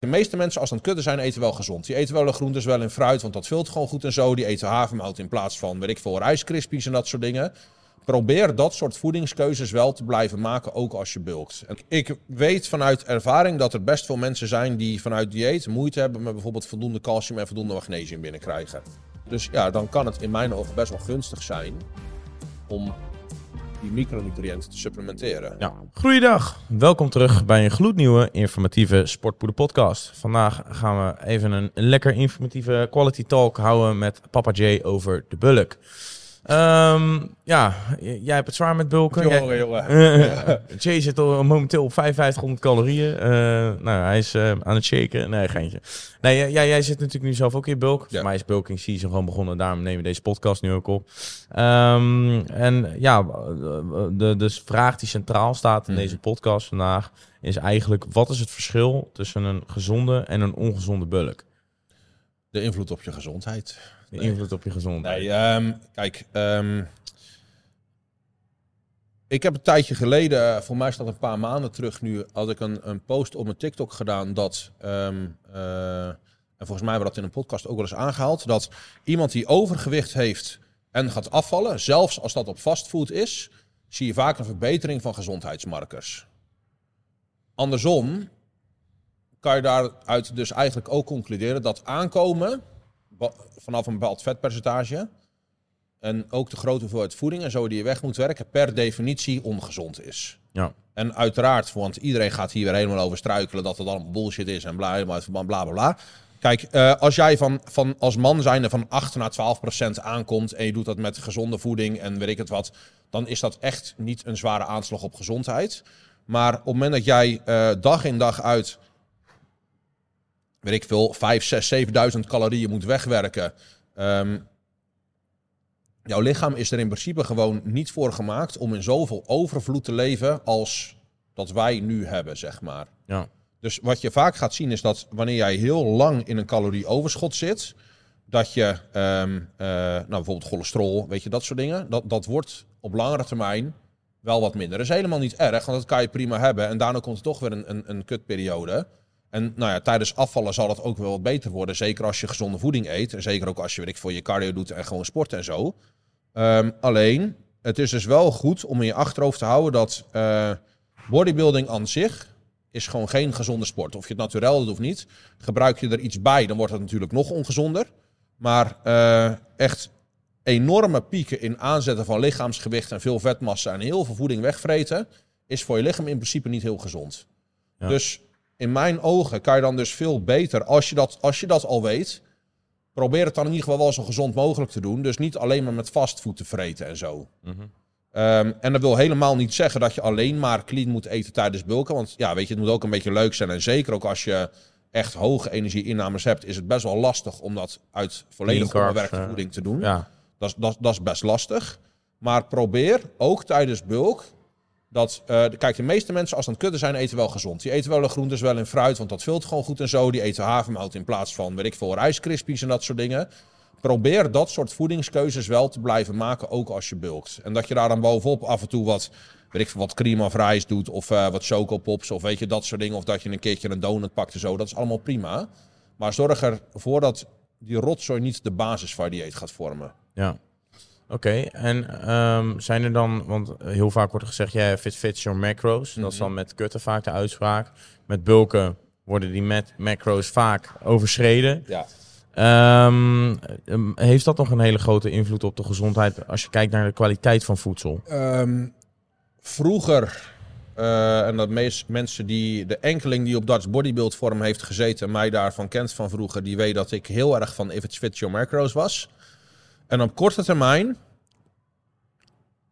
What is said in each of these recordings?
De meeste mensen, als ze aan het kutten zijn, eten wel gezond. Die eten wel de groentes, wel in fruit, want dat vult gewoon goed en zo. Die eten havermout in plaats van, weet ik veel, rijskrispies en dat soort dingen. Probeer dat soort voedingskeuzes wel te blijven maken, ook als je bulkt. Ik weet vanuit ervaring dat er best veel mensen zijn die vanuit dieet moeite hebben met bijvoorbeeld voldoende calcium en voldoende magnesium binnenkrijgen. Dus ja, dan kan het in mijn ogen best wel gunstig zijn om die micronutriënten te supplementeren. Ja. Goeiedag, welkom terug bij een gloednieuwe informatieve Sportpoeder podcast. Vandaag gaan we even een lekker informatieve quality talk houden met Papa J over de bulk. Ehm, ja, jij hebt het zwaar met bulken. Jongen, jongen. Jay zit al momenteel op 5500 calorieën. Eh, nou, hij is eh, aan het shaken. Nee, geintje. Nee, jij- jij, jij zit natuurlijk nu zelf ook in bulk. Voor Ja. mij is bulking season gewoon begonnen. Daarom nemen we deze podcast nu ook op. Ehm, en ja, de, de vraag die centraal staat in Mhm. deze podcast vandaag... is eigenlijk, wat is het verschil tussen een gezonde en een ongezonde bulk? De invloed op je gezondheid. De Nee. invloed op je gezondheid. Nee, ehm, kijk. ehm, ik heb een tijdje geleden, eh, voor mij dat een paar maanden terug nu, had ik een, een post op mijn TikTok gedaan dat, ehm, eh, en volgens mij hebben we dat in een podcast ook wel eens aangehaald, dat iemand die overgewicht heeft en gaat afvallen, zelfs als dat op fastfood is, zie je vaak een verbetering van gezondheidsmarkers. Andersom kan je daaruit dus eigenlijk ook concluderen dat aankomen vanaf een bepaald vetpercentage en ook de grote hoeveelheid voeding en zo die je weg moet werken, per definitie ongezond is. Ja. En uiteraard, want iedereen gaat hier weer helemaal over struikelen dat het allemaal bullshit is en bla bla bla bla. bla. Kijk, eh, als jij van, van als man zijnde van 8 naar 12 procent aankomt en je doet dat met gezonde voeding en weet ik het wat, dan is dat echt niet een zware aanslag op gezondheid. Maar op het moment dat jij eh, dag in dag uit, weet ik veel, 5, 6, 7000 calorieën moet wegwerken. ehm, jouw lichaam is er in principe gewoon niet voor gemaakt om in zoveel overvloed te leven als dat wij nu hebben, zeg maar. Ja. Dus wat je vaak gaat zien is dat wanneer jij heel lang in een calorieoverschot zit, dat je ehm, eh, nou, bijvoorbeeld cholesterol, weet je, dat soort dingen, dat, dat wordt op langere termijn wel wat minder. Dat is helemaal niet erg, want dat kan je prima hebben. En daarna komt er toch weer een, een, een kutperiode. En nou ja, tijdens afvallen zal het ook wel wat beter worden. Zeker als je gezonde voeding eet. En zeker ook als je weet ik, voor je cardio doet en gewoon sport en zo. Ehm, alleen, het is dus wel goed om in je achterhoofd te houden dat eh, bodybuilding aan zich is gewoon geen gezonde sport. Of je het naturel doet of niet. Gebruik je er iets bij, dan wordt het natuurlijk nog ongezonder. Maar eh, echt enorme pieken in aanzetten van lichaamsgewicht en veel vetmassa en heel veel voeding wegvreten, is voor je lichaam in principe niet heel gezond. Ja. Dus in mijn ogen kan je dan dus veel beter, als je dat, als je dat al weet, probeer het dan in ieder geval wel zo gezond mogelijk te doen. Dus niet alleen maar met fastfood te vreten en zo. Mhm. Ehm, en dat wil helemaal niet zeggen dat je alleen maar clean moet eten tijdens bulken. Want ja, weet je, het moet ook een beetje leuk zijn. En zeker ook als je echt hoge energieinnames hebt, is het best wel lastig om dat uit volledig onbewerkte eh, voeding te doen. ja. Dat, is- dat, dat is best lastig. Maar probeer ook tijdens bulk. Dat, eh, kijk, de meeste mensen als ze aan het kutten zijn, eten wel gezond. Die eten wel de groentes, wel in fruit, want dat vult gewoon goed en zo. Die eten havermout in plaats van, weet ik veel, rijskrispies en dat soort dingen. Probeer dat soort voedingskeuzes wel te blijven maken, ook als je bulkt. En dat je daar dan bovenop af en toe wat, weet ik veel, wat cream of rijst doet. Of eh, wat chocopops, of weet je, dat soort dingen. Of dat je een keertje een donut pakt en zo. Dat is allemaal prima. Maar zorg ervoor dat die rotzooi niet de basis van je dieet gaat vormen. Ja. Oké, en ehm, zijn er dan, want heel vaak wordt er gezegd, ja, fit fits your macros. Dat is dan met kutten vaak de uitspraak. Met bulken worden die met macros vaak overschreden. Ja. Ehm, ehm, heeft dat nog een hele grote invloed op de gezondheid als je kijkt naar de kwaliteit van voedsel? Ehm, vroeger, eh, en dat meest mensen die, de enkeling die op Dutch Bodybuild Forum heeft gezeten, en mij daarvan kent van vroeger, die weet dat ik heel erg van if it's fit your macros was. En op korte termijn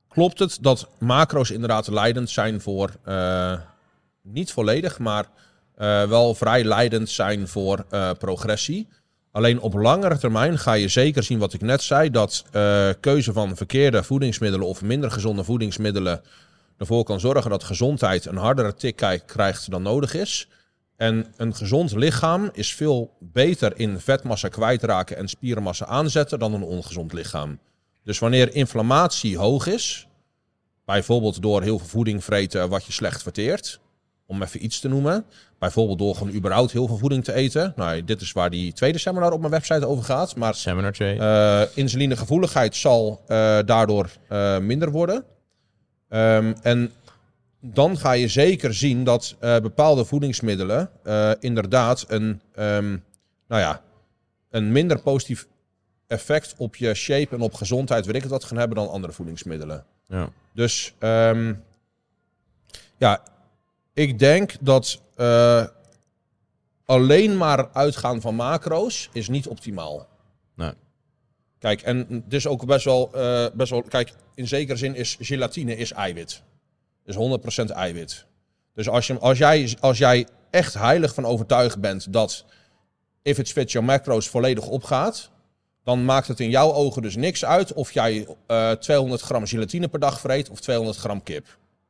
klopt het dat macro's inderdaad leidend zijn voor, eh, niet volledig, maar eh, wel vrij leidend zijn voor eh, progressie. Alleen op langere termijn ga je zeker zien wat ik net zei, dat keuze van verkeerde voedingsmiddelen of minder gezonde voedingsmiddelen ervoor kan zorgen dat gezondheid een hardere tik krijgt dan nodig is. En een gezond lichaam is veel beter in vetmassa kwijtraken en spiermassa aanzetten dan een ongezond lichaam. Dus wanneer inflammatie hoog is, bijvoorbeeld door heel veel voeding vreten wat je slecht verteert, om even iets te noemen. Bijvoorbeeld door gewoon überhaupt heel veel voeding te eten. Nou, dit is waar die tweede seminar op mijn website over gaat. Maar Seminar Jay. eh insulinegevoeligheid zal eh, daardoor eh, minder worden. Ehm, en dan ga je zeker zien dat eh, bepaalde voedingsmiddelen eh, inderdaad een, ehm, nou ja, een minder positief effect op je shape en op gezondheid, weet ik het wat, gaan hebben dan andere voedingsmiddelen. ja. Dus ehm, ja, ik denk dat eh, alleen maar uitgaan van macro's is niet optimaal. Nee. Kijk, en het is ook best wel, best wel... Kijk, in zekere zin is gelatine is eiwit. Is 100% eiwit. Dus als, je, als, jij, als jij echt heilig van overtuigd bent dat if it fits your macro's volledig opgaat, dan maakt het in jouw ogen dus niks uit of jij eh 200 gram gelatine per dag vreet of 200 gram kip.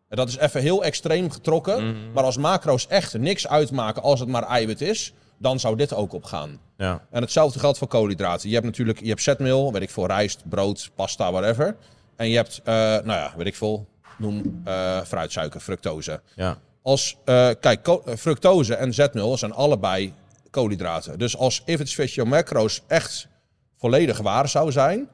En dat is even heel extreem getrokken. Mhm. Maar als macro's echt niks uitmaken als het maar eiwit is, dan zou dit ook opgaan. ja. En hetzelfde geldt voor koolhydraten. Je hebt natuurlijk je hebt zetmeel, weet ik veel, rijst, brood, pasta, whatever. En je hebt, eh, nou ja, weet ik veel, noem eh, fruitsuiker, fructose. ja. Als, eh, kijk, eh, fructose en zetmeel zijn allebei koolhydraten. Dus als if it's macro's echt volledig waar zou zijn,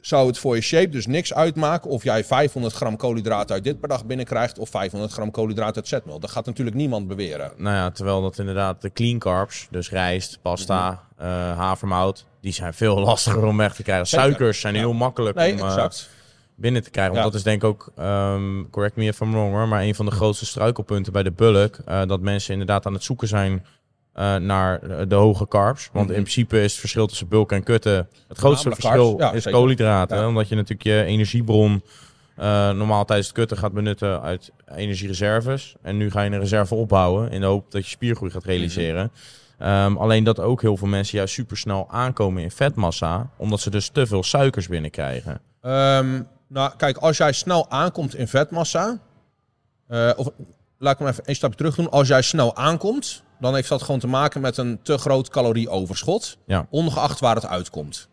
zou het voor je shape dus niks uitmaken of jij 500 gram koolhydraten uit dit per dag binnenkrijgt of 500 gram koolhydraten uit zetmeel. Dat gaat natuurlijk niemand beweren. Nou ja, terwijl dat inderdaad de clean carbs, dus rijst, pasta, Mhm. havermout, die zijn veel lastiger om weg te krijgen. Suikers zijn Ja. heel makkelijk Nee, om exact. Binnen te krijgen. Want Ja. dat is denk ik ook, ehm, correct me if I'm wrong hoor, maar een van de grootste struikelpunten bij de bulk. eh, dat mensen inderdaad aan het zoeken zijn eh, naar de hoge carbs. Want Mhm. in principe is het verschil tussen bulk en kutten, het grootste verschil ja, is zeker. koolhydraten. Ja. Omdat je natuurlijk je energiebron eh, normaal tijdens het kutten gaat benutten uit energiereserves. En nu ga je een reserve opbouwen in de hoop dat je spiergroei gaat realiseren. Ehm, alleen dat ook heel veel mensen juist supersnel aankomen in vetmassa, omdat ze dus te veel suikers binnenkrijgen. Ehm, nou, kijk, als jij snel aankomt in vetmassa. eh, of laat ik hem even een stapje terug doen. Als jij snel aankomt, dan heeft dat gewoon te maken met een te groot calorieoverschot. Ja. Ongeacht waar het uitkomt.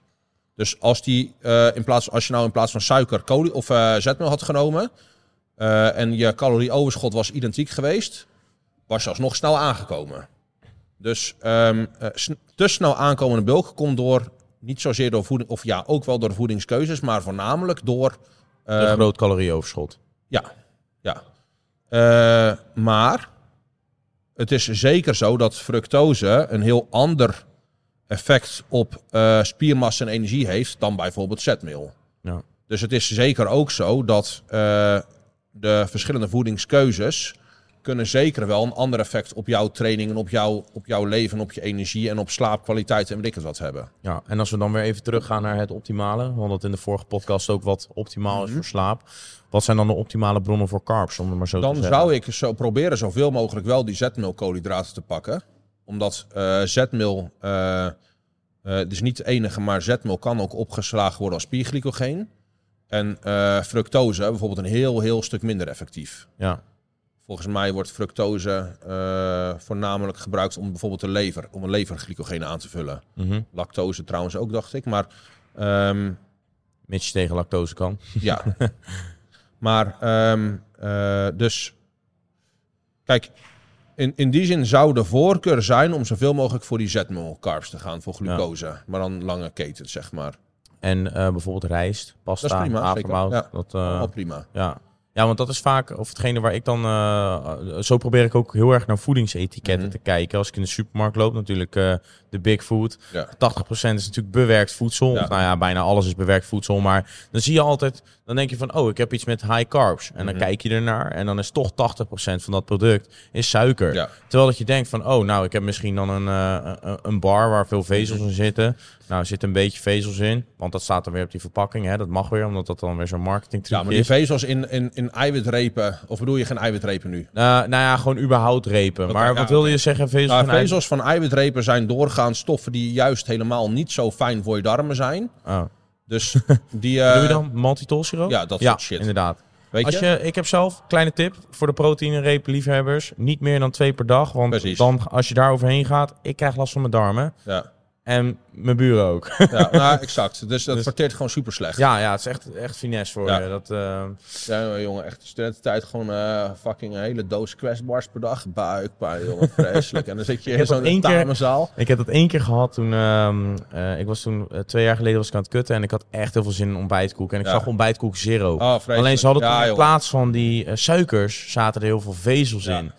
Dus als, die, eh, in plaats, als je nou in plaats van suiker kolie of eh, zetmeel had genomen. en je calorieoverschot was identiek geweest. was je alsnog snel aangekomen. Dus ehm, eh, te snel aankomende bulk komt door. Niet zozeer door voeding, of ja, ook wel door voedingskeuzes, maar voornamelijk door Een Ehm, groot calorieoverschot. ja, ja. Eh, maar het is zeker zo dat fructose een heel ander effect op eh, spiermassa en energie heeft dan bijvoorbeeld zetmeel. Ja. Dus het is zeker ook zo dat eh, de verschillende voedingskeuzes kunnen zeker wel een ander effect op jouw training en op, jouw op jouw leven, op je energie en op slaapkwaliteit en weet ik het wat hebben. Ja, en als we dan weer even teruggaan naar het optimale, want dat in de vorige podcast ook wat optimaal is Mhm. voor slaap. Wat zijn dan de optimale bronnen voor carbs, om het maar zo te Dan zeggen? zou ik zo proberen zoveel mogelijk wel die zetmeelkoolhydraten te pakken. Omdat eh, zetmeel, eh, eh, het is niet de enige, maar zetmeel kan ook opgeslagen worden als spierglycogeen. En eh, fructose bijvoorbeeld een heel, heel stuk minder effectief. Ja, Volgens mij wordt fructose eh, voornamelijk gebruikt om bijvoorbeeld de lever, om een leverglycogeen aan te vullen. mhm. Lactose trouwens ook, dacht ik. Maar ehm, mits je tegen lactose kan. Ja. maar, ehm, eh, dus. Kijk, in, in die zin zou de voorkeur zijn om zoveel mogelijk voor die zetmeel carbs te gaan, voor glucose. Maar dan lange ketens, zeg maar. En eh, bijvoorbeeld rijst, pasta, havermout. zeker. Dat, Al prima. ja. Ja, want dat is vaak, of hetgene waar ik dan... eh, zo probeer ik ook heel erg naar voedingsetiketten Mhm. te kijken. Als ik in de supermarkt loop, natuurlijk eh, de Big Food. Ja. 80% is natuurlijk bewerkt voedsel. Ja. Of nou ja, bijna alles is bewerkt voedsel. Maar dan zie je altijd, dan denk je van, oh, ik heb iets met high carbs. En dan Mhm. kijk je ernaar en dan is toch 80% van dat product is suiker. Ja. Terwijl dat je denkt van, oh, nou, ik heb misschien dan een, eh, een- een bar waar veel vezels Mhm. in zitten. Nou, er zit een beetje vezels in, want dat staat dan weer op die verpakking. Hè? Dat mag weer, omdat dat dan weer zo'n marketing Ja, maar die is. vezels in, in, in eiwitrepen, of bedoel je geen eiwitrepen nu? Eh, nou ja, gewoon überhaupt repen. Maar ja, wat wilde je zeggen, vezels? Nou, van eiwit? vezels van eiwitrepen zijn doorgaans stoffen die juist helemaal niet zo fijn voor je darmen zijn. Oh. Dus die... eh, Doe je dan maltitol siroop? Ja, dat ja, soort shit. inderdaad. Weet Als je? je, ik heb zelf, kleine tip voor de proteïnereep liefhebbers. Niet meer dan twee per dag. Want Precies. dan, als je daar overheen gaat, ik krijg last van mijn darmen. Ja. En mijn buren ook. Ja, nou, exact. Dus dat Dus- verteert gewoon super slecht. ja, ja, het is echt, echt finesse voor Ja. je. Dat, eh, Ja, jongen, echt de studententijd gewoon eh, fucking een hele doos questbars per dag. Buikpijn, jongen, vreselijk. En dan zit je in zo'n keer- tamenzaal. Ik heb dat één keer gehad toen. ehm, eh, ik was toen twee jaar geleden was ik aan het kutten en ik had echt heel veel zin in ontbijtkoek. En ik Ja. zag ontbijtkoek zero. Oh. Alleen ze hadden toen in plaats van die suikers zaten er heel veel vezels Ja. in.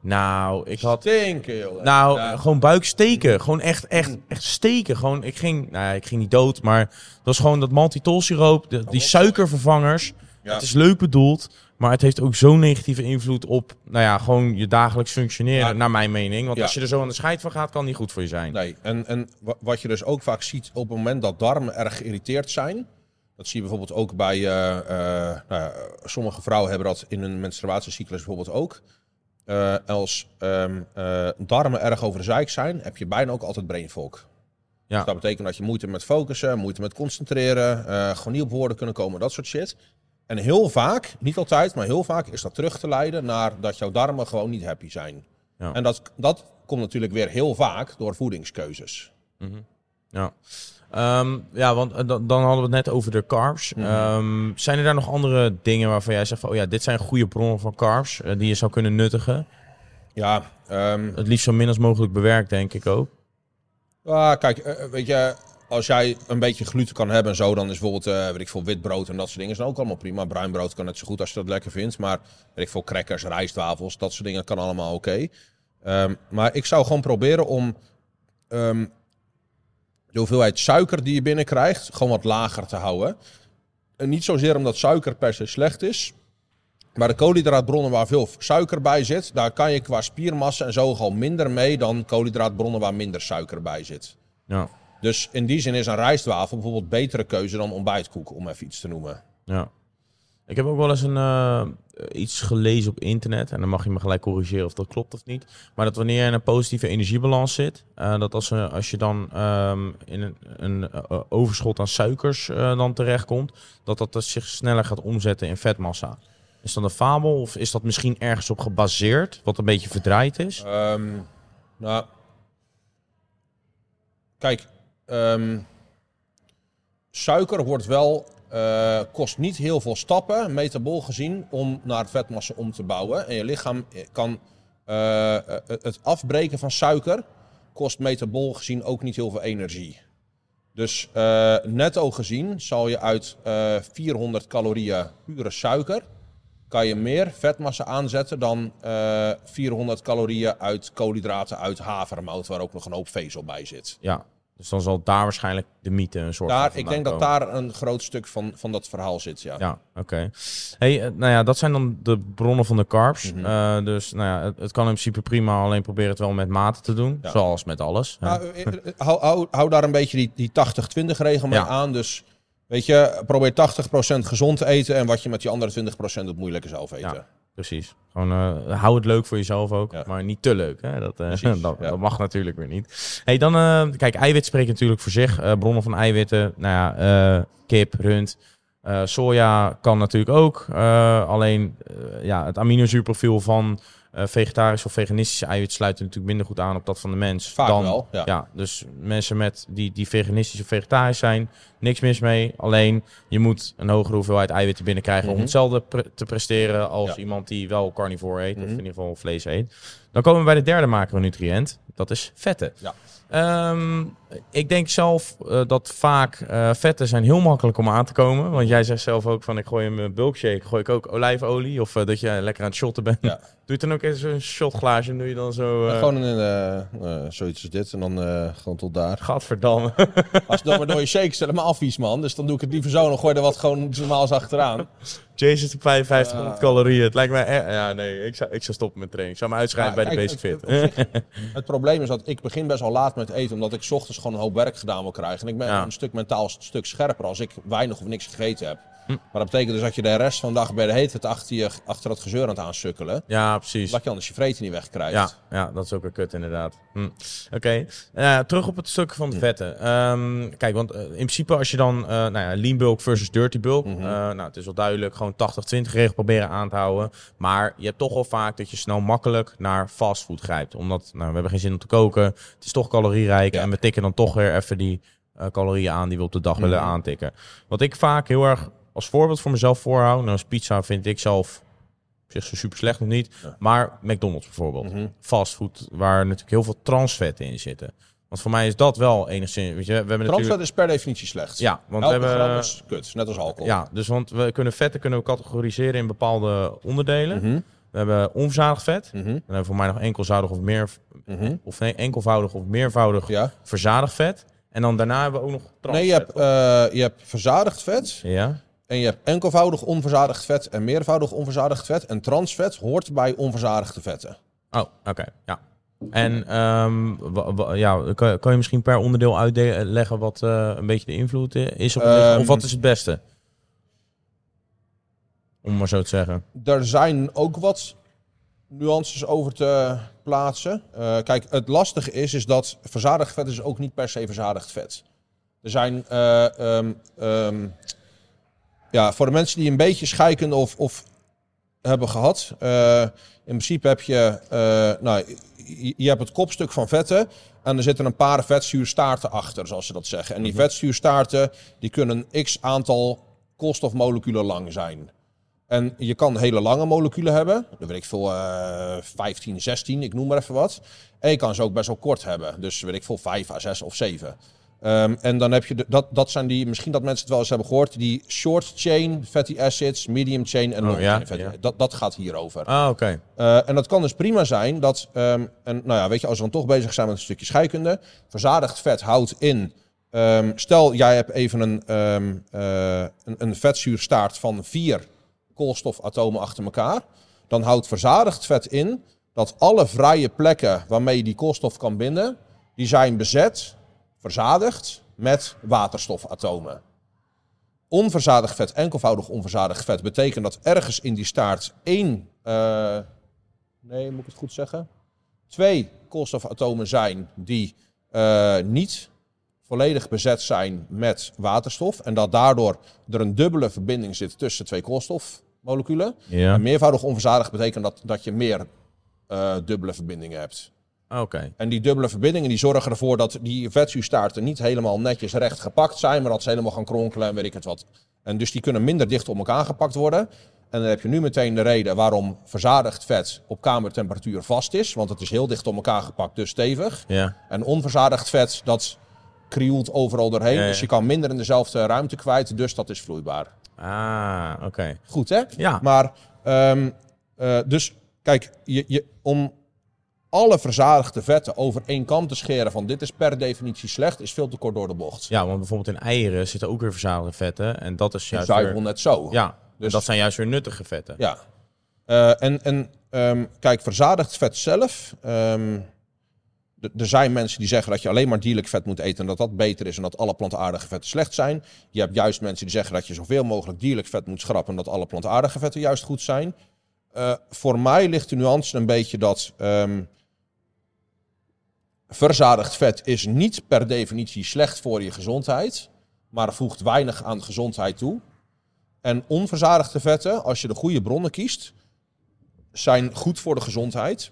Nou, ik had. Stinken, jongen. Nou, Ja. gewoon buik steken. Gewoon echt, echt, echt steken. Gewoon, ik ging, nou ja, ik ging niet dood, maar het was gewoon dat maltitol-siroop, de- die suikervervangers. Ja. Het is leuk bedoeld, maar het heeft ook zo'n negatieve invloed op, nou ja, gewoon je dagelijks functioneren, Ja. naar mijn mening. Want als je er zo aan de scheid van gaat, kan die goed voor je zijn. Nee, en, en wa- wat je dus ook vaak ziet op het moment dat darmen erg geïrriteerd zijn. Dat zie je bijvoorbeeld ook bij eh, eh, nou sommige vrouwen hebben dat in hun menstruatiecyclus bijvoorbeeld ook. Eh, als ehm, eh, darmen erg over de zeik zijn, heb je bijna ook altijd brain fog. Ja. Dus dat betekent dat je moeite met focussen, moeite met concentreren, eh, gewoon niet op woorden kunnen komen, dat soort shit. En heel vaak, niet altijd, maar heel vaak is dat terug te leiden naar dat jouw darmen gewoon niet happy zijn. Ja. En dat, dat komt natuurlijk weer heel vaak door voedingskeuzes. Mhm. Ja. Ehm, ja, want eh, dan, dan hadden we het net over de carbs. Mhm. Ehm, zijn er daar nog andere dingen waarvan jij zegt van, oh ja, dit zijn goede bronnen van carbs eh, die je zou kunnen nuttigen? Ja, ehm, Het liefst zo min als mogelijk bewerkt, denk ik ook. ah, kijk, eh, weet je, als jij een beetje gluten kan hebben en zo, dan is bijvoorbeeld, eh weet ik veel, wit brood en dat soort dingen is ook allemaal prima. Bruin brood kan net zo goed als je dat lekker vindt, maar weet ik veel, crackers, rijstwafels, dat soort dingen kan allemaal oké. Maar ik zou gewoon proberen om de hoeveelheid suiker die je binnenkrijgt gewoon wat lager te houden. En niet zozeer omdat suiker per se slecht is, maar de koolhydraatbronnen waar veel suiker bij zit, daar kan je qua spiermassa en zo al minder mee dan koolhydraatbronnen waar minder suiker bij zit. Ja, Dus in die zin is een rijstwafel bijvoorbeeld betere keuze dan ontbijtkoek, om even iets te noemen. ja. Ik heb ook wel eens een, eh, iets gelezen op internet. En dan mag je me gelijk corrigeren of dat klopt of niet. Maar dat wanneer je in een positieve energiebalans zit. eh, dat als, eh, als je dan ehm, in een, een overschot aan suikers dan terechtkomt. Dat dat zich sneller gaat omzetten in vetmassa. Is dat een fabel of is dat misschien ergens op gebaseerd? Wat een beetje verdraaid is? Ehm, nou, kijk, ehm, suiker wordt wel, eh, kost niet heel veel stappen, metabool gezien, om naar vetmassa om te bouwen. En je lichaam kan eh, eh, het afbreken van suiker, kost metabool gezien ook niet heel veel energie. Dus eh, netto gezien zal je uit eh, 400 calorieën pure suiker kan je meer vetmassa aanzetten dan eh, 400 calorieën uit koolhydraten uit havermout, waar ook nog een hoop vezel bij zit. Ja, dus dan zal daar waarschijnlijk de mythe een soort van Daar, ik vandaan denk dat daar een groot stuk van, van dat verhaal zit, ja. Ja, oké. Hey, eh, nou ja, dat zijn dan de bronnen van de carbs. Mhm. Eh, dus nou ja, het, het kan in principe prima, alleen probeer het wel met mate te doen. Ja. Zoals met alles. Nou, eh, hou, hou, hou daar een beetje die, die 80-20 regel mee Ja. aan. Dus weet je, probeer 80% gezond te eten en wat je met die andere 20% doet, moet je lekker zelf eten. Precies. Gewoon eh, hou het leuk voor jezelf ook, Ja. maar niet te leuk. Hè? Dat, eh, dat, ja. dat mag natuurlijk weer niet. Hey, dan, eh, kijk, eiwit spreekt natuurlijk voor zich. Bronnen van eiwitten, nou ja, kip, rund. Soja kan natuurlijk ook. Alleen ja, het aminozuurprofiel van eh vegetarisch of veganistische eiwit sluit er natuurlijk minder goed aan op dat van de mens. Vaak dan, wel, ja. Ja, dus mensen met die, die veganistisch of vegetarisch zijn, niks mis mee. Alleen je moet een hogere hoeveelheid eiwitten binnenkrijgen om Mhm. hetzelfde pre- te presteren als Ja. iemand die wel carnivore eet, of Mhm. in ieder geval vlees eet. Dan komen we bij de derde macronutriënt. Dat is vetten. Ja. Ehm, ik denk zelf eh, dat vaak eh, vetten zijn heel makkelijk om aan te komen. Want jij zegt zelf ook van ik gooi in mijn bulkshake, gooi ik ook olijfolie. Of eh, dat je lekker aan het shotten bent. Ja. Doe je dan ook eens een shotglaasje en doe je dan zo... Gewoon een, zoiets als dit en dan gewoon tot daar. Gadverdamme. Als je dan maar door je shake is helemaal vies, man. Dus dan doe ik het liever zo. Dan gooi je er wat gewoon normaal achteraan. Op 5500 Ah. calorieën. Het lijkt mij... ja, nee. Ik zou, ik zou stoppen met training. Ik zou me uitschrijven Maar bij de Basic Fit. het- Het probleem is dat ik begin best wel laat met eten, omdat ik 's ochtends gewoon een hoop werk gedaan wil krijgen. En ik ben Ja. een stuk mentaal een stuk scherper als ik weinig of niks gegeten heb. Hm. Maar dat betekent dus dat je de rest van de dag bij de heet het achter, je, achter het gezeur aan het aansukkelen. Ja, precies. Dat je anders je vreten niet wegkrijgt. Ja, ja, dat is ook een kut inderdaad. Hm. Oké, Eh, terug op het stuk van de vetten. Ehm, kijk, want eh, in principe als je dan, eh, nou ja, lean bulk versus dirty bulk. Mhm. nou, het is wel duidelijk, gewoon 80-20 regel proberen aan te houden. Maar je hebt toch wel vaak dat je snel makkelijk naar fastfood grijpt. Omdat, nou, we hebben geen zin om te koken. Het is toch calorierijk. Ja. En we tikken dan toch weer even die calorieën aan die we op de dag willen Mhm. aantikken. Wat ik vaak heel erg als voorbeeld voor mezelf voorhoud. Nou, als pizza vind ik zelf op zich zo super slecht nog niet. Ja. Maar McDonald's bijvoorbeeld Mhm. fastfood waar natuurlijk heel veel transvetten in zitten. Want voor mij is dat wel enigszins. Weet je, we hebben Transvet natuurlijk. is per definitie slecht. Ja, want Elke we hebben. is kut, net als alcohol. Ja, dus want we kunnen vetten kunnen we categoriseren in bepaalde onderdelen. Mhm, We hebben onverzadigd vet. mhm, Dan hebben we voor mij nog enkelvoudig of meer of nee, enkelvoudig of meervoudig Ja. verzadigd vet. En dan daarna hebben we ook nog transvet. Nee, je hebt, eh, je hebt verzadigd vet. Ja. En je hebt enkelvoudig onverzadigd vet en meervoudig onverzadigd vet. En transvet hoort bij onverzadigde vetten. Oh, oké. Ja. En ehm, ja, kan, kan je misschien per onderdeel uitleggen wat eh, een beetje de invloed is? Op Ehm, of wat is het beste? Om maar zo te zeggen. Er zijn ook wat nuances over te plaatsen. Eh, kijk, het lastige is, is dat verzadigd vet is ook niet per se verzadigd vet. Er zijn, eh, ehm, ja, voor de mensen die een beetje scheikunde of, of hebben gehad. eh, in principe heb je, eh, nou, je, je hebt het kopstuk van vetten. En er zitten een paar vetzuurstaarten achter, zoals ze dat zeggen. En die vetzuurstaarten, die kunnen x aantal koolstofmoleculen lang zijn. En je kan hele lange moleculen hebben. Dat weet ik veel, eh 15, 16, ik noem maar even wat. En je kan ze ook best wel kort hebben. Dus weet ik veel, 5 à 6 of 7. Ehm, en dan heb je, de, dat, dat zijn die, misschien dat mensen het wel eens hebben gehoord, die short chain fatty acids, medium chain en Oh, long ja, chain fatty ja. Dat, dat gaat hierover. Ah, oké. Eh, en dat kan dus prima zijn dat, ehm, en nou ja, weet je, als we dan toch bezig zijn met een stukje scheikunde, verzadigd vet houdt in, ehm, stel jij hebt even een, eh, een, een vetzuurstaart van vier koolstofatomen achter elkaar, dan houdt verzadigd vet in dat alle vrije plekken waarmee je die koolstof kan binden, die zijn bezet, verzadigd met waterstofatomen. Onverzadigd vet, enkelvoudig onverzadigd vet, betekent dat ergens in die staart één, eh, nee, moet ik het goed zeggen? Twee koolstofatomen zijn die eh, niet volledig bezet zijn met waterstof. En dat daardoor er een dubbele verbinding zit tussen twee koolstofmoleculen. Ja. En meervoudig onverzadigd betekent dat, dat je meer eh, dubbele verbindingen hebt. Oké. En die dubbele verbindingen die zorgen ervoor dat die vetzuurstaarten niet helemaal netjes recht gepakt zijn, maar dat ze helemaal gaan kronkelen en weet ik het wat. En dus die kunnen minder dicht op elkaar gepakt worden. En dan heb je nu meteen de reden waarom verzadigd vet op kamertemperatuur vast is. Want het is heel dicht op elkaar gepakt, dus stevig. Ja. En onverzadigd vet, dat krioelt overal doorheen. Ja, ja. Dus je kan minder in dezelfde ruimte kwijt, dus dat is vloeibaar. Ah, oké. Goed hè? Ja. Maar, ehm, eh, dus kijk, je, je, om alle verzadigde vetten over één kam te scheren van dit is per definitie slecht, is veel te kort door de bocht. Ja, want bijvoorbeeld in eieren zitten ook weer verzadigde vetten. En dat is juist zuivel weer... net zo. Ja, Dus- dat zijn juist weer nuttige vetten. Ja. Eh, en en ehm, kijk, verzadigd vet zelf. ehm, er zijn mensen die zeggen dat je alleen maar dierlijk vet moet eten en dat dat beter is en dat alle plantaardige vetten slecht zijn. Je hebt juist mensen die zeggen dat je zoveel mogelijk dierlijk vet moet schrappen en dat alle plantaardige vetten juist goed zijn. Eh, voor mij ligt de nuance een beetje dat ehm, verzadigd vet is niet per definitie slecht voor je gezondheid, maar voegt weinig aan gezondheid toe. En onverzadigde vetten, als je de goede bronnen kiest, zijn goed voor de gezondheid.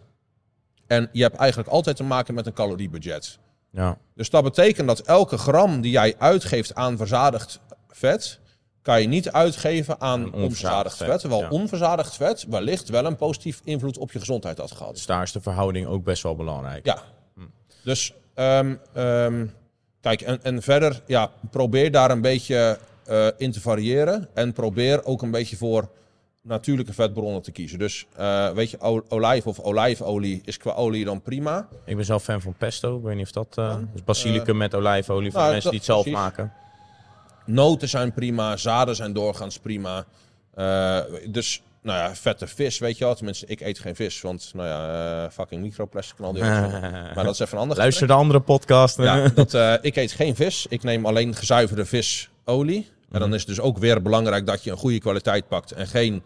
En je hebt eigenlijk altijd te maken met een caloriebudget. Ja. Dus dat betekent dat elke gram die jij uitgeeft aan verzadigd vet, kan je niet uitgeven aan onverzadigd onverzadigd vet, vet. Terwijl ja. onverzadigd vet wellicht wel een positief invloed op je gezondheid had gehad. Dus daar is de verhouding ook best wel belangrijk. Ja. Dus ehm, ehm, kijk, en, en verder, ja, probeer daar een beetje eh, in te variëren. En probeer ook een beetje voor natuurlijke vetbronnen te kiezen. Dus eh, weet je, olijf of olijfolie is qua olie dan prima. Ik ben zelf fan van pesto. Ik weet niet of dat... eh dus basilicum met olijfolie voor nou, mensen die het zelf precies. maken. Noten zijn prima, zaden zijn doorgaans prima. Dus, nou ja, vette vis, weet je wel. Tenminste, ik eet geen vis, want, nou ja, eh, fucking microplastic en al die. Maar dat is even een ander Luister de andere podcast. Ja, dat, eh, ik eet geen vis. Ik neem alleen gezuiverde visolie. En dan is het dus ook weer belangrijk dat je een goede kwaliteit pakt en geen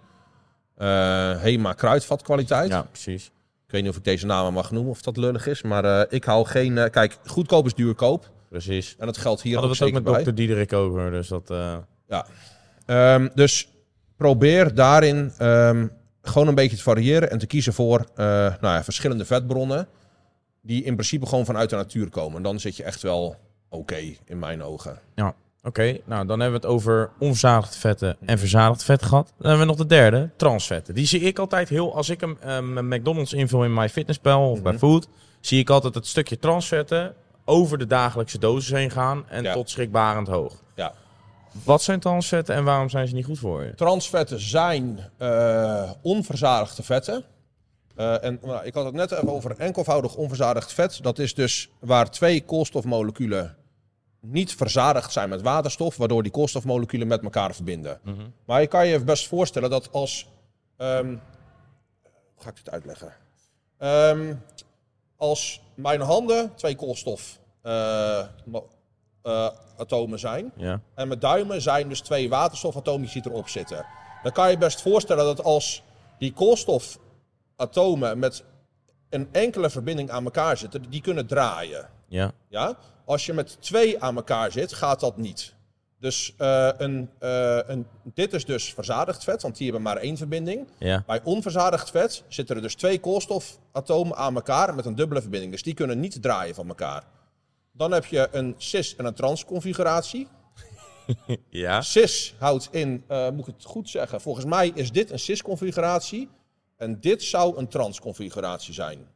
eh Hema kruidvat kwaliteit. Ja, precies. Ik weet niet of ik deze namen mag noemen of dat lullig is, maar ik hou geen... kijk, goedkoop is duurkoop. Precies. En dat geldt hier Hadden ook we het ook met dokter Diederik over, dus dat... Ja. Ehm, dus probeer daarin ehm, gewoon een beetje te variëren en te kiezen voor eh, nou ja, verschillende vetbronnen die in principe gewoon vanuit de natuur komen. En dan zit je echt wel oké in mijn ogen. Oké, nou dan hebben we het over onverzadigd vetten en verzadigd vet gehad. Dan hebben we nog de derde, transvetten. Die zie ik altijd heel, als ik hem eh, met McDonald's invul in mijn fitnesspal of bij Mhm. food, zie ik altijd het stukje transvetten over de dagelijkse dosis heen gaan en Ja. tot schrikbarend hoog. Ja. Wat zijn transvetten en waarom zijn ze niet goed voor je? Transvetten zijn eh, onverzadigde vetten. Eh, en nou, ik had het net even over enkelvoudig onverzadigd vet. Dat is dus waar twee koolstofmoleculen niet verzadigd zijn met waterstof, waardoor die koolstofmoleculen met elkaar verbinden. Maar je kan je best voorstellen dat als. ehm, hoe ga ik dit uitleggen? Ehm, als mijn handen twee koolstof eh, eh, atomen zijn. Ja. En mijn duimen zijn dus twee waterstofatomen die erop zitten. Dan kan je best voorstellen dat als die koolstofatomen met een enkele verbinding aan elkaar zitten, die kunnen draaien. Ja. Ja? Als je met twee aan elkaar zit, gaat dat niet. Dus eh, een, eh, een, dit is dus verzadigd vet, want die hebben maar één verbinding. Ja. Bij onverzadigd vet zitten er dus twee koolstofatomen aan elkaar met een dubbele verbinding. Dus die kunnen niet draaien van elkaar. Dan heb je een cis- en een trans configuratie. Ja. Cis houdt in, eh, moet ik het goed zeggen, volgens mij is dit een cis-configuratie. En dit zou een trans-configuratie zijn.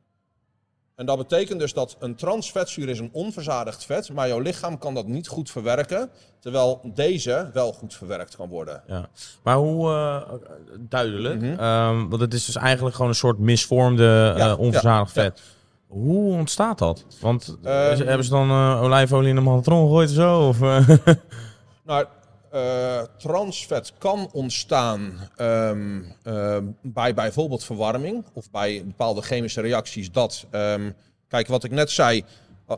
En dat betekent dus dat een transvetzuur is een onverzadigd vet, maar jouw lichaam kan dat niet goed verwerken, terwijl deze wel goed verwerkt kan worden. Ja. Maar hoe eh, duidelijk? Mhm. Ehm, want het is dus eigenlijk gewoon een soort misvormde eh, onverzadigd ja, ja. Hoe ontstaat dat? Want Ehm, is- hebben ze dan eh, olijfolie in de magnetron gegooid of zo? Of, eh? Nou, eh, transvet kan ontstaan ehm, ehm, bij bijvoorbeeld verwarming of bij bepaalde chemische reacties. Dat, ehm, kijk, wat ik net zei,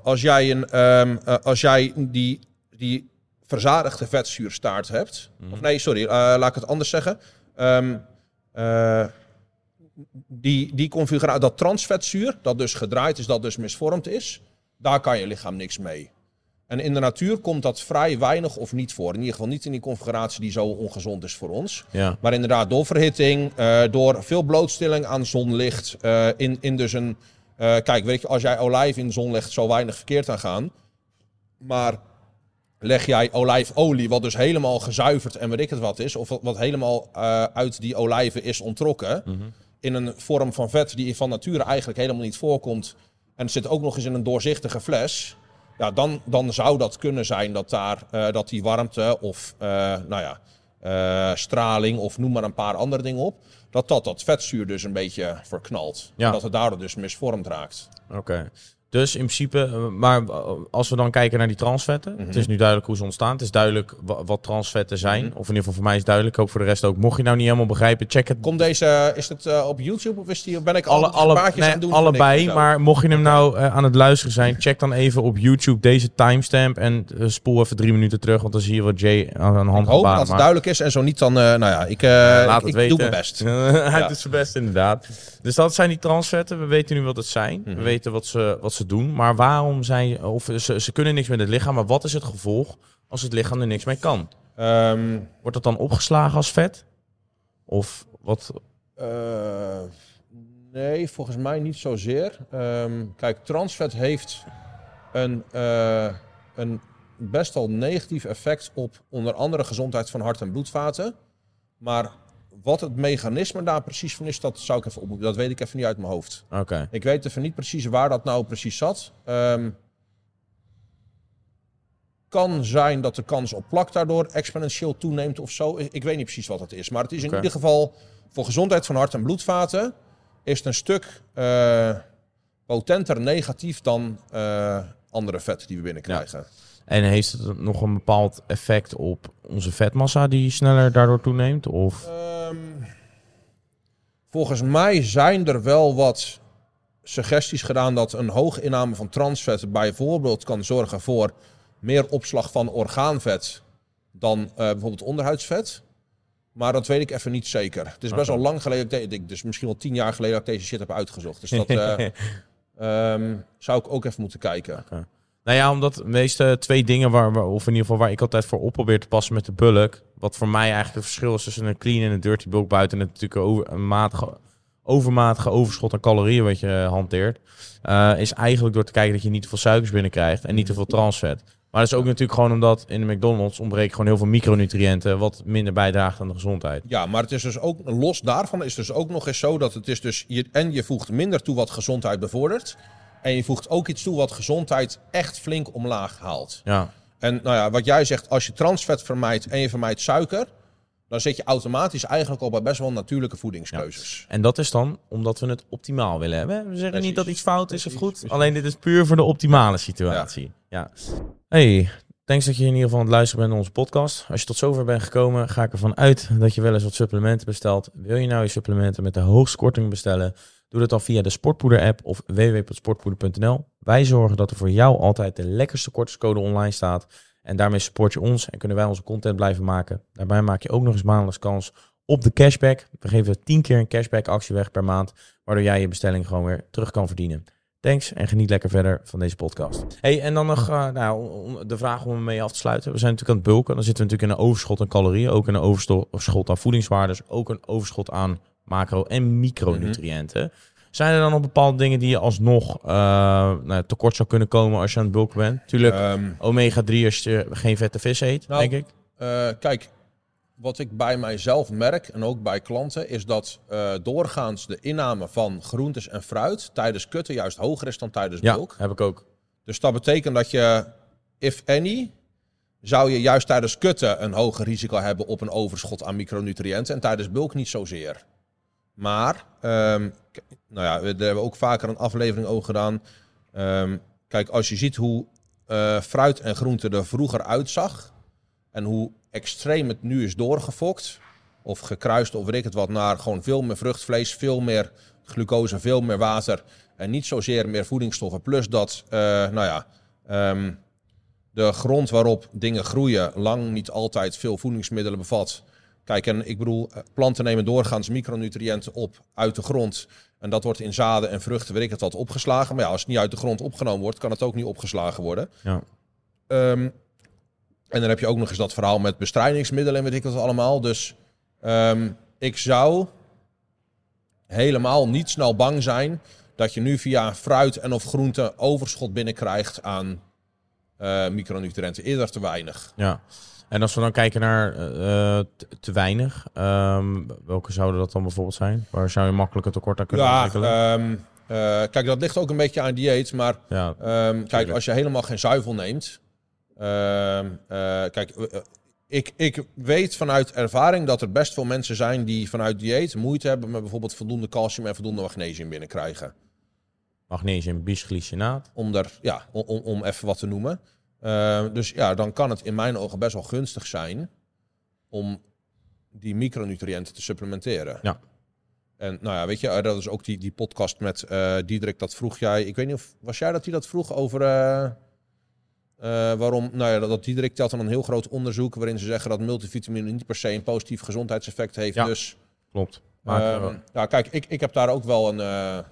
als jij, een, ehm, eh, als jij die, die verzadigde vetzuurstaart hebt, of nee, sorry, eh, laat ik het anders zeggen. Ehm, eh, die, die configuratie, dat transvetzuur, dat dus gedraaid is, dat dus misvormd is, daar kan je lichaam niks mee. En in de natuur komt dat vrij weinig of niet voor. In ieder geval niet in die configuratie die zo ongezond is voor ons. ja. Maar inderdaad, door verhitting, eh, door veel blootstilling aan zonlicht. eh, in, in dus een. eh, kijk, weet je, als jij olijf in zonlicht zo weinig verkeerd aan gaan. Maar leg jij olijfolie, wat dus helemaal gezuiverd en weet ik het wat is. Of wat, wat helemaal uit die olijven is ontrokken. In een vorm van vet die van nature eigenlijk helemaal niet voorkomt. En het zit ook nog eens in een doorzichtige fles. Ja, dan, dan zou dat kunnen zijn dat, daar, eh, dat die warmte of eh, nou ja, eh, straling of noem maar een paar andere dingen op. Dat dat, dat vetzuur dus een beetje verknalt. Ja. En dat het daardoor dus misvormd raakt. Oké. Dus in principe, eh, maar eh, als we dan kijken naar die transvetten, Mhm. het is nu duidelijk hoe ze ontstaan. Het is duidelijk wa- wat transvetten zijn. Mhm. Of in ieder geval voor mij is het duidelijk. Hoop voor de rest ook. Mocht je nou niet helemaal begrijpen, check het. Komt deze, is het eh, op YouTube of is die, ben ik Alle, alle, nee, aan doen? allebei, niks maar mocht je hem nou eh, aan het luisteren zijn, check dan even op YouTube deze timestamp en eh, spoel even drie minuten terug, want dan zie je wat Jay aan een hand Ik hoop dat het duidelijk is en zo niet dan, eh, nou ja, ik, eh, Laat ik, het ik weten. doe mijn best. Hij Ja. doet zijn best, inderdaad. Dus dat zijn die transvetten. We weten nu wat het zijn. Mhm. We weten wat ze, wat ze doen. Maar waarom zijn... Of ze, ze kunnen niks met het lichaam. Maar wat is het gevolg als het lichaam er niks mee kan? Ehm, Wordt dat dan opgeslagen als vet? Of wat... eh, nee, volgens mij niet zozeer. Ehm, kijk, transvet heeft een, eh, een best wel negatief effect op onder andere gezondheid van hart- en bloedvaten. Maar wat het mechanisme daar precies van is, dat zou ik even op, Dat weet ik even niet uit mijn hoofd. Oké. Ik weet even niet precies waar dat nou precies zat. Ehm, kan zijn dat de kans op plak daardoor exponentieel toeneemt of zo. Ik weet niet precies wat het is. Maar het is in ieder geval voor gezondheid van hart- en bloedvaten... is het een stuk eh, potenter negatief dan eh, andere vetten die we binnenkrijgen. En heeft het nog een bepaald effect op onze vetmassa die sneller daardoor toeneemt? Of... Ehm, volgens mij zijn er wel wat suggesties gedaan dat een hoge inname van transvet bijvoorbeeld kan zorgen voor meer opslag van orgaanvet dan eh, bijvoorbeeld onderhuidsvet. Maar dat weet ik even niet zeker. Het is best Oké. wel lang geleden, dat ik dus misschien wel tien jaar geleden dat ik deze shit heb uitgezocht. Dus dat eh, ehm, zou ik ook even moeten kijken. Nou ja, omdat de meeste twee dingen waar, of in ieder geval waar ik altijd voor op probeer te passen met de bulk. Wat voor mij eigenlijk het verschil is tussen een clean en een dirty bulk buiten het natuurlijk over, een matige, overmatige overschot aan calorieën wat je hanteert. eh, is eigenlijk door te kijken dat je niet te veel suikers binnenkrijgt en niet te veel transvet. Maar dat is ook natuurlijk gewoon omdat in de McDonald's ontbreken gewoon heel veel micronutriënten, wat minder bijdraagt aan de gezondheid. Ja, maar het is dus ook, los daarvan is dus ook nog eens zo dat het is dus, je, en je voegt minder toe wat gezondheid bevordert. En je voegt ook iets toe wat gezondheid echt flink omlaag haalt. Ja, En nou ja, wat jij zegt, als je transvet vermijdt en je vermijdt suiker, dan zit je automatisch eigenlijk al bij best wel natuurlijke voedingskeuzes. En dat is dan omdat we het optimaal willen hebben. We zeggen Precies. niet dat iets fout is of goed. precies. Alleen dit is puur voor de optimale situatie. Ja. Hey, thanks dat je in ieder geval aan het luisteren bent naar onze podcast. Als je tot zover bent gekomen, ga ik ervan uit dat je wel eens wat supplementen bestelt. Wil je nou je supplementen met de hoogste korting bestellen? Doe dat dan via de Sportpoeder app of www.sportpoeder.nl. Wij zorgen dat er voor jou altijd de lekkerste kortingscode online staat. En daarmee support je ons en kunnen wij onze content blijven maken. Daarbij maak je ook nog eens maandelijks kans op de cashback. We geven 10 keer een cashback actie weg per maand, waardoor jij je bestelling gewoon weer terug kan verdienen. Thanks en geniet lekker verder van deze podcast. Hey, en dan nog eh, nou, de vraag om ermee af te sluiten. We zijn natuurlijk aan het bulken. Dan zitten we natuurlijk in een overschot aan calorieën, ook in een overschot aan voedingswaardes, ook een overschot aan macro- en micronutriënten. Zijn er dan nog bepaalde dingen die je alsnog eh, nou, tekort zou kunnen komen als je aan het bulken bent? Tuurlijk, Ehm, omega-3 als je geen vette vis eet, Nou, denk ik. eh, kijk, wat ik bij mijzelf merk en ook bij klanten, is dat eh, doorgaans de inname van groentes en fruit tijdens kutten juist hoger is dan tijdens Ja, bulk. heb ik ook. Dus dat betekent dat je, if any, zou je juist tijdens kutten een hoger risico hebben op een overschot aan micronutriënten en tijdens bulk niet zozeer. Maar, k- nou ja, we, daar hebben we ook vaker een aflevering over gedaan. Ehm, kijk, als je ziet hoe eh, fruit en groente er vroeger uitzag en hoe extreem het nu is doorgefokt, of gekruist of weet ik het wat, naar gewoon veel meer vruchtvlees, veel meer glucose, veel meer water en niet zozeer meer voedingsstoffen. Plus dat, eh, nou ja, ehm, de grond waarop dingen groeien lang niet altijd veel voedingsmiddelen bevat. Kijk, en ik bedoel, eh, planten nemen doorgaans micronutriënten op uit de grond. En dat wordt in zaden en vruchten, weet ik het wat, opgeslagen. Maar ja, als het niet uit de grond opgenomen wordt, kan het ook niet opgeslagen worden. Ja. Ehm, en dan heb je ook nog eens dat verhaal met bestrijdingsmiddelen en weet ik wat allemaal. Dus ehm, ik zou helemaal niet snel bang zijn dat je nu via fruit en of groente overschot binnenkrijgt aan eh, micronutriënten. Eerder te weinig. Ja. En als we dan kijken naar eh, te, te weinig, ehm, welke zouden dat dan bijvoorbeeld zijn? Waar zou je makkelijk een tekort aan kunnen Ja, ontwikkelen? ehm, eh, kijk, dat ligt ook een beetje aan dieet. Maar ja, Ehm, kijk, als je helemaal geen zuivel neemt. eh, kijk, eh, eh, ik, ik weet vanuit ervaring dat er best veel mensen zijn die vanuit dieet moeite hebben met bijvoorbeeld voldoende calcium en voldoende magnesium binnenkrijgen. magnesium, bisglycinaat. Om, daar, ja, om, om even wat te noemen. Ehm, dus ja, dan kan het in mijn ogen best wel gunstig zijn om die micronutriënten te supplementeren. Ja. En nou ja, weet je, eh, dat is ook die, die podcast met Diederik, dat vroeg jij. Ik weet niet of, was jij dat die dat vroeg over eh, waarom, nou ja, dat, dat Diederik telt dan een heel groot onderzoek waarin ze zeggen dat multivitamine niet per se een positief gezondheidseffect heeft. Ja. Dus Klopt. Maar, eh, ja, kijk, ik, ik heb daar ook wel een,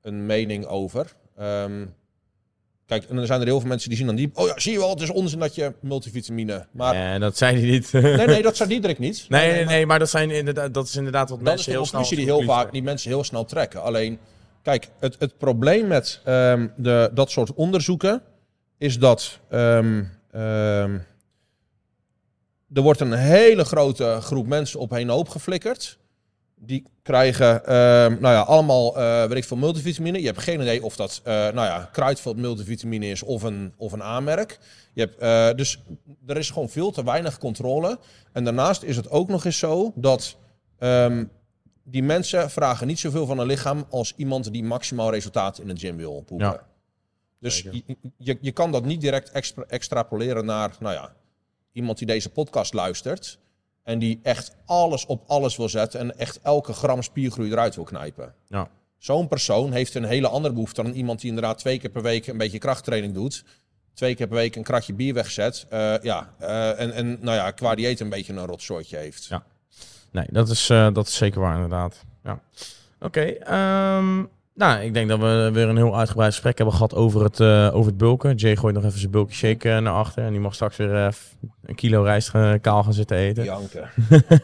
een mening over. Ehm, kijk, en dan zijn er heel veel mensen die zien dan die... Oh ja, zie je wel, het is onzin dat je multivitamine... Maar en dat zijn die niet. nee, nee, dat zei Diederik niet. nee, nee, maar nee, maar dat, zijn inderdaad, dat is inderdaad wat Dat mensen heel snel... die, heel vaak, die mensen heel snel trekken. Alleen, kijk, het, het probleem met ehm, de, dat soort onderzoeken... is dat... ehm, ehm, er wordt een hele grote groep mensen op een hoop geflikkerd. Die krijgen ehm, nou ja, allemaal eh weet ik veel multivitamine. Je hebt geen idee of dat eh, nou ja, Kruidvat multivitamine is of een, of een aanmerk. Je hebt, eh, dus er is gewoon veel te weinig controle. En daarnaast is het ook nog eens zo dat ehm, die mensen vragen niet zoveel van een lichaam als iemand die maximaal resultaat in de gym wil poepen. Ja. Dus je, je kan dat niet direct extra, extrapoleren naar nou ja, iemand die deze podcast luistert. En die echt alles op alles wil zetten en echt elke gram spiergroei eruit wil knijpen. Ja. Zo'n persoon heeft een hele andere behoefte dan iemand die inderdaad twee keer per week een beetje krachttraining doet. twee keer per week een kratje bier weggezet. eh, ja, eh, en, en nou ja, qua dieet een beetje een rotsoortje heeft. Ja. Nee, dat is, eh, dat is zeker waar inderdaad. Ja. Oké, ehm, nou, ik denk dat we weer een heel uitgebreid gesprek hebben gehad over het, eh, over het bulken. Jay gooit nog even zijn bulky shake eh, naar achter. En die mag straks weer eh, een kilo rijst kaal gaan zitten eten. Janken.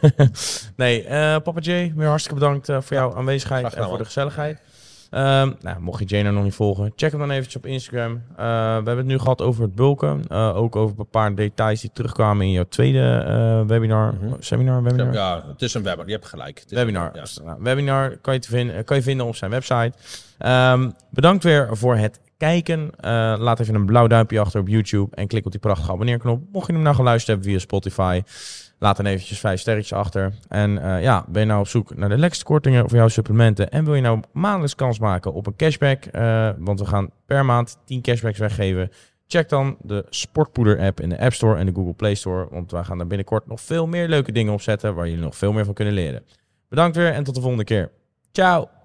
nee, Papa Jay, weer hartstikke bedankt voor jouw aanwezigheid en voor de gezelligheid. Ehm, nou, mocht je Jay nou nog niet volgen, check hem dan eventjes op Instagram. Eh, we hebben het nu gehad over het bulken. eh, ook over een paar details die terugkwamen in jouw tweede eh, webinar. Mhm. Seminar, webinar? Ja, het is een webinar. Je hebt gelijk. Webinar. een- ja. Nou, webinar kan je, te vinden, kan je vinden op zijn website. Ehm, bedankt weer voor het kijken. Laat even een blauw duimpje achter op YouTube en klik op die prachtige abonneerknop. Mocht je hem nou geluisterd hebben via Spotify, laat dan eventjes vijf sterretjes achter. En eh, ja, ben je nou op zoek naar de lekkerste kortingen voor jouw supplementen en wil je nou maandelijks kans maken op een cashback, eh, want we gaan per maand 10 cashbacks weggeven. Check dan de Sportpoeder app in de App Store en de Google Play Store, want wij gaan daar binnenkort nog veel meer leuke dingen op zetten waar jullie nog veel meer van kunnen leren. Bedankt weer en tot de volgende keer. Ciao!